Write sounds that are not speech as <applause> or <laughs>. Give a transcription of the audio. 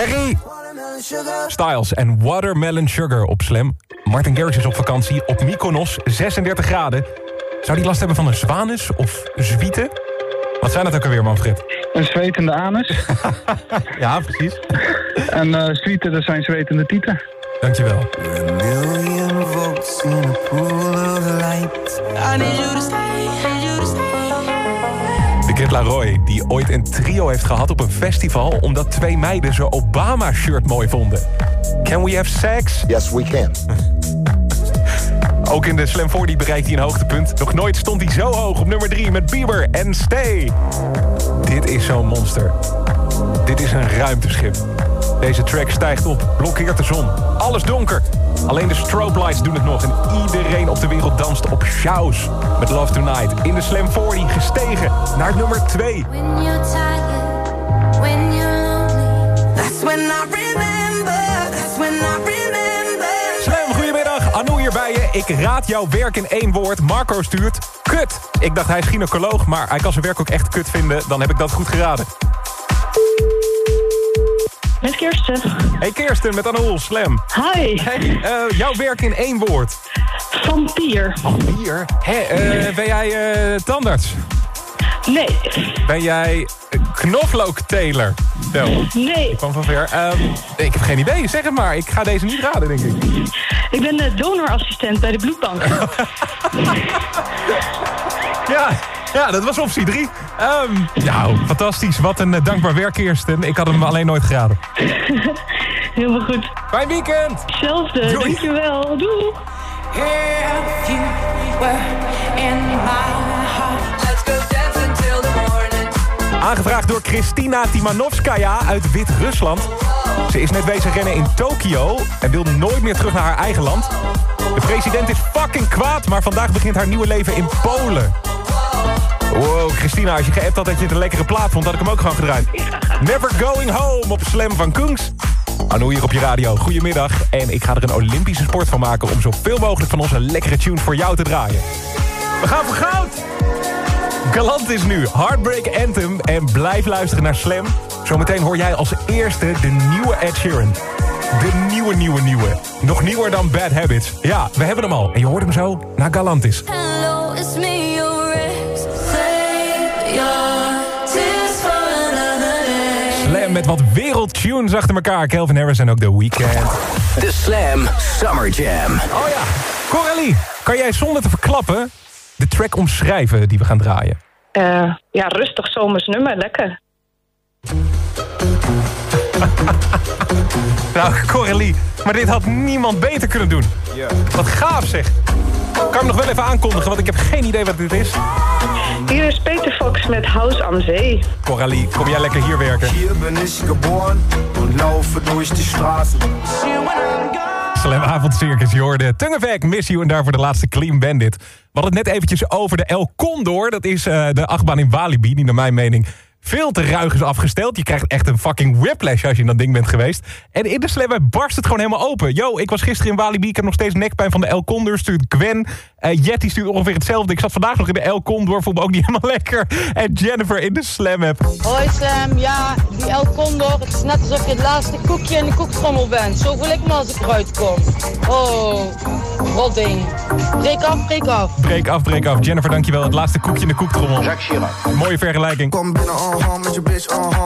Harry Styles en Watermelon Sugar op Slam. Martin Garrix is op vakantie op Mykonos, 36 graden. Zou die last hebben van een zwanus of zwieten? Wat zijn dat ook alweer, Manfred? Een zwetende anus. <laughs> ja, precies. En uh, zwieten, dat zijn zwetende tieten. Dankjewel. De Kid Laroi, die ooit een trio heeft gehad op een festival... omdat twee meiden zijn Obama-shirt mooi vonden. Can we have sex? Yes, we can. Ook in de Slam 40 bereikt hij een hoogtepunt. Nog nooit stond hij zo hoog op nummer 3 met Bieber en Stay. Dit is zo'n monster. Dit is een ruimteschip. Deze track stijgt op, blokkeert de zon. Alles donker. Alleen de strobe lights doen het nog. En iedereen op de wereld danst op shows. Met Love Tonight in de Slam 40 gestegen naar nummer 2. When you're tired, when you're lonely, that's when I remember, that's when I remember. Slam, goedemiddag. Anu hier bij je. Ik raad jouw werk in één woord. Marco stuurt kut. Ik dacht hij is gynaecoloog, maar hij kan zijn werk ook echt kut vinden. Dan heb ik dat goed geraden. Met Kirsten. Hey Kirsten, met Anoul, Slam. Hi. Hey, eh, jouw werk in één woord. Vampier. Hier. Hé, eh, ben jij eh, tandarts? Nee. Ben jij knoflookteler? Tel. Nee. Ik kwam van ver. Ehm, ik heb geen idee, zeg het maar. Ik ga deze niet raden, denk ik. Ik ben donorassistent bij de bloedbank. <laughs> Ja, ja dat was optie 3. nou, fantastisch. Wat een eh, dankbaar werk, Kirsten. Ik had hem alleen nooit geraden. <laughs> Helemaal goed. Fijn weekend! Hetzelfde. Doei. Dankjewel. Doei. If you were in my heart, let's go dance until the morning. Aangevraagd door Kristina Timanovskaya uit Wit-Rusland. Ze is net bezig rennen in Tokio en wil nooit meer terug naar haar eigen land. De president is fucking kwaad, maar vandaag begint haar nieuwe leven in Polen. Wow, Christina, als je geappt had dat je het een lekkere plaat vond, had ik hem ook gewoon gedraaid. Never Going Home op Slam van Kungs. Anu hier op je radio, goedemiddag. En ik ga er een Olympische sport van maken... om zoveel mogelijk van onze lekkere tunes voor jou te draaien. We gaan voor goud! Galant is nu Heartbreak Anthem en blijf luisteren naar Slam. Zometeen hoor jij als eerste de nieuwe Ed Sheeran. De nieuwe, nieuwe, nieuwe. Nog nieuwer dan Bad Habits. Ja, we hebben hem al. En je hoort hem zo naar Galantis. Hello, it's me, Slam met wat wereldtunes achter elkaar. Kelvin Harris en ook The Weeknd. De Slam Summer Jam. Oh ja, Coralie, kan jij zonder te verklappen de track omschrijven die we gaan draaien? Eh, ja, rustig zomers nummer. Lekker. <laughs> Nou, Coralie, maar dit had niemand beter kunnen doen. Wat gaaf zeg. Kan ik hem nog wel even aankondigen, want ik heb geen idee wat dit is. Hier is Peter Fox met House aan Zee. Coralie, kom jij lekker hier werken? Hier bin ich geboren und laufe durch die Straßen. Slam avondcircus, Tungevek, Miss You en daarvoor de laatste Clean Bandit. We hadden het net eventjes over de El Condor. Dat is eh, de achtbaan in Walibi, die naar mijn mening veel te ruig is afgesteld. Je krijgt echt een fucking whiplash als je in dat ding bent geweest. En in de Slam barst het gewoon helemaal open. Yo, ik was gisteren in Walibi, ik heb nog steeds nekpijn van de El Condor. Stuurt Gwen, uh, Jetty stuurt ongeveer hetzelfde. Ik zat vandaag nog in de El Condor, voel me ook niet <laughs> helemaal lekker. En Jennifer in de Slam app. Hoi Sam, ja, die El Condor, het is net alsof je het laatste koekje in de koektrommel bent. Zo voel ik me als ik eruit kom. Oh, rot ding. Breek af, breek af. Breek af, breek af. Jennifer, dankjewel. Het laatste koekje in de koektrommel. Mooie vergelijking. Kom binnen, uh-huh, met je bitch, uh-huh.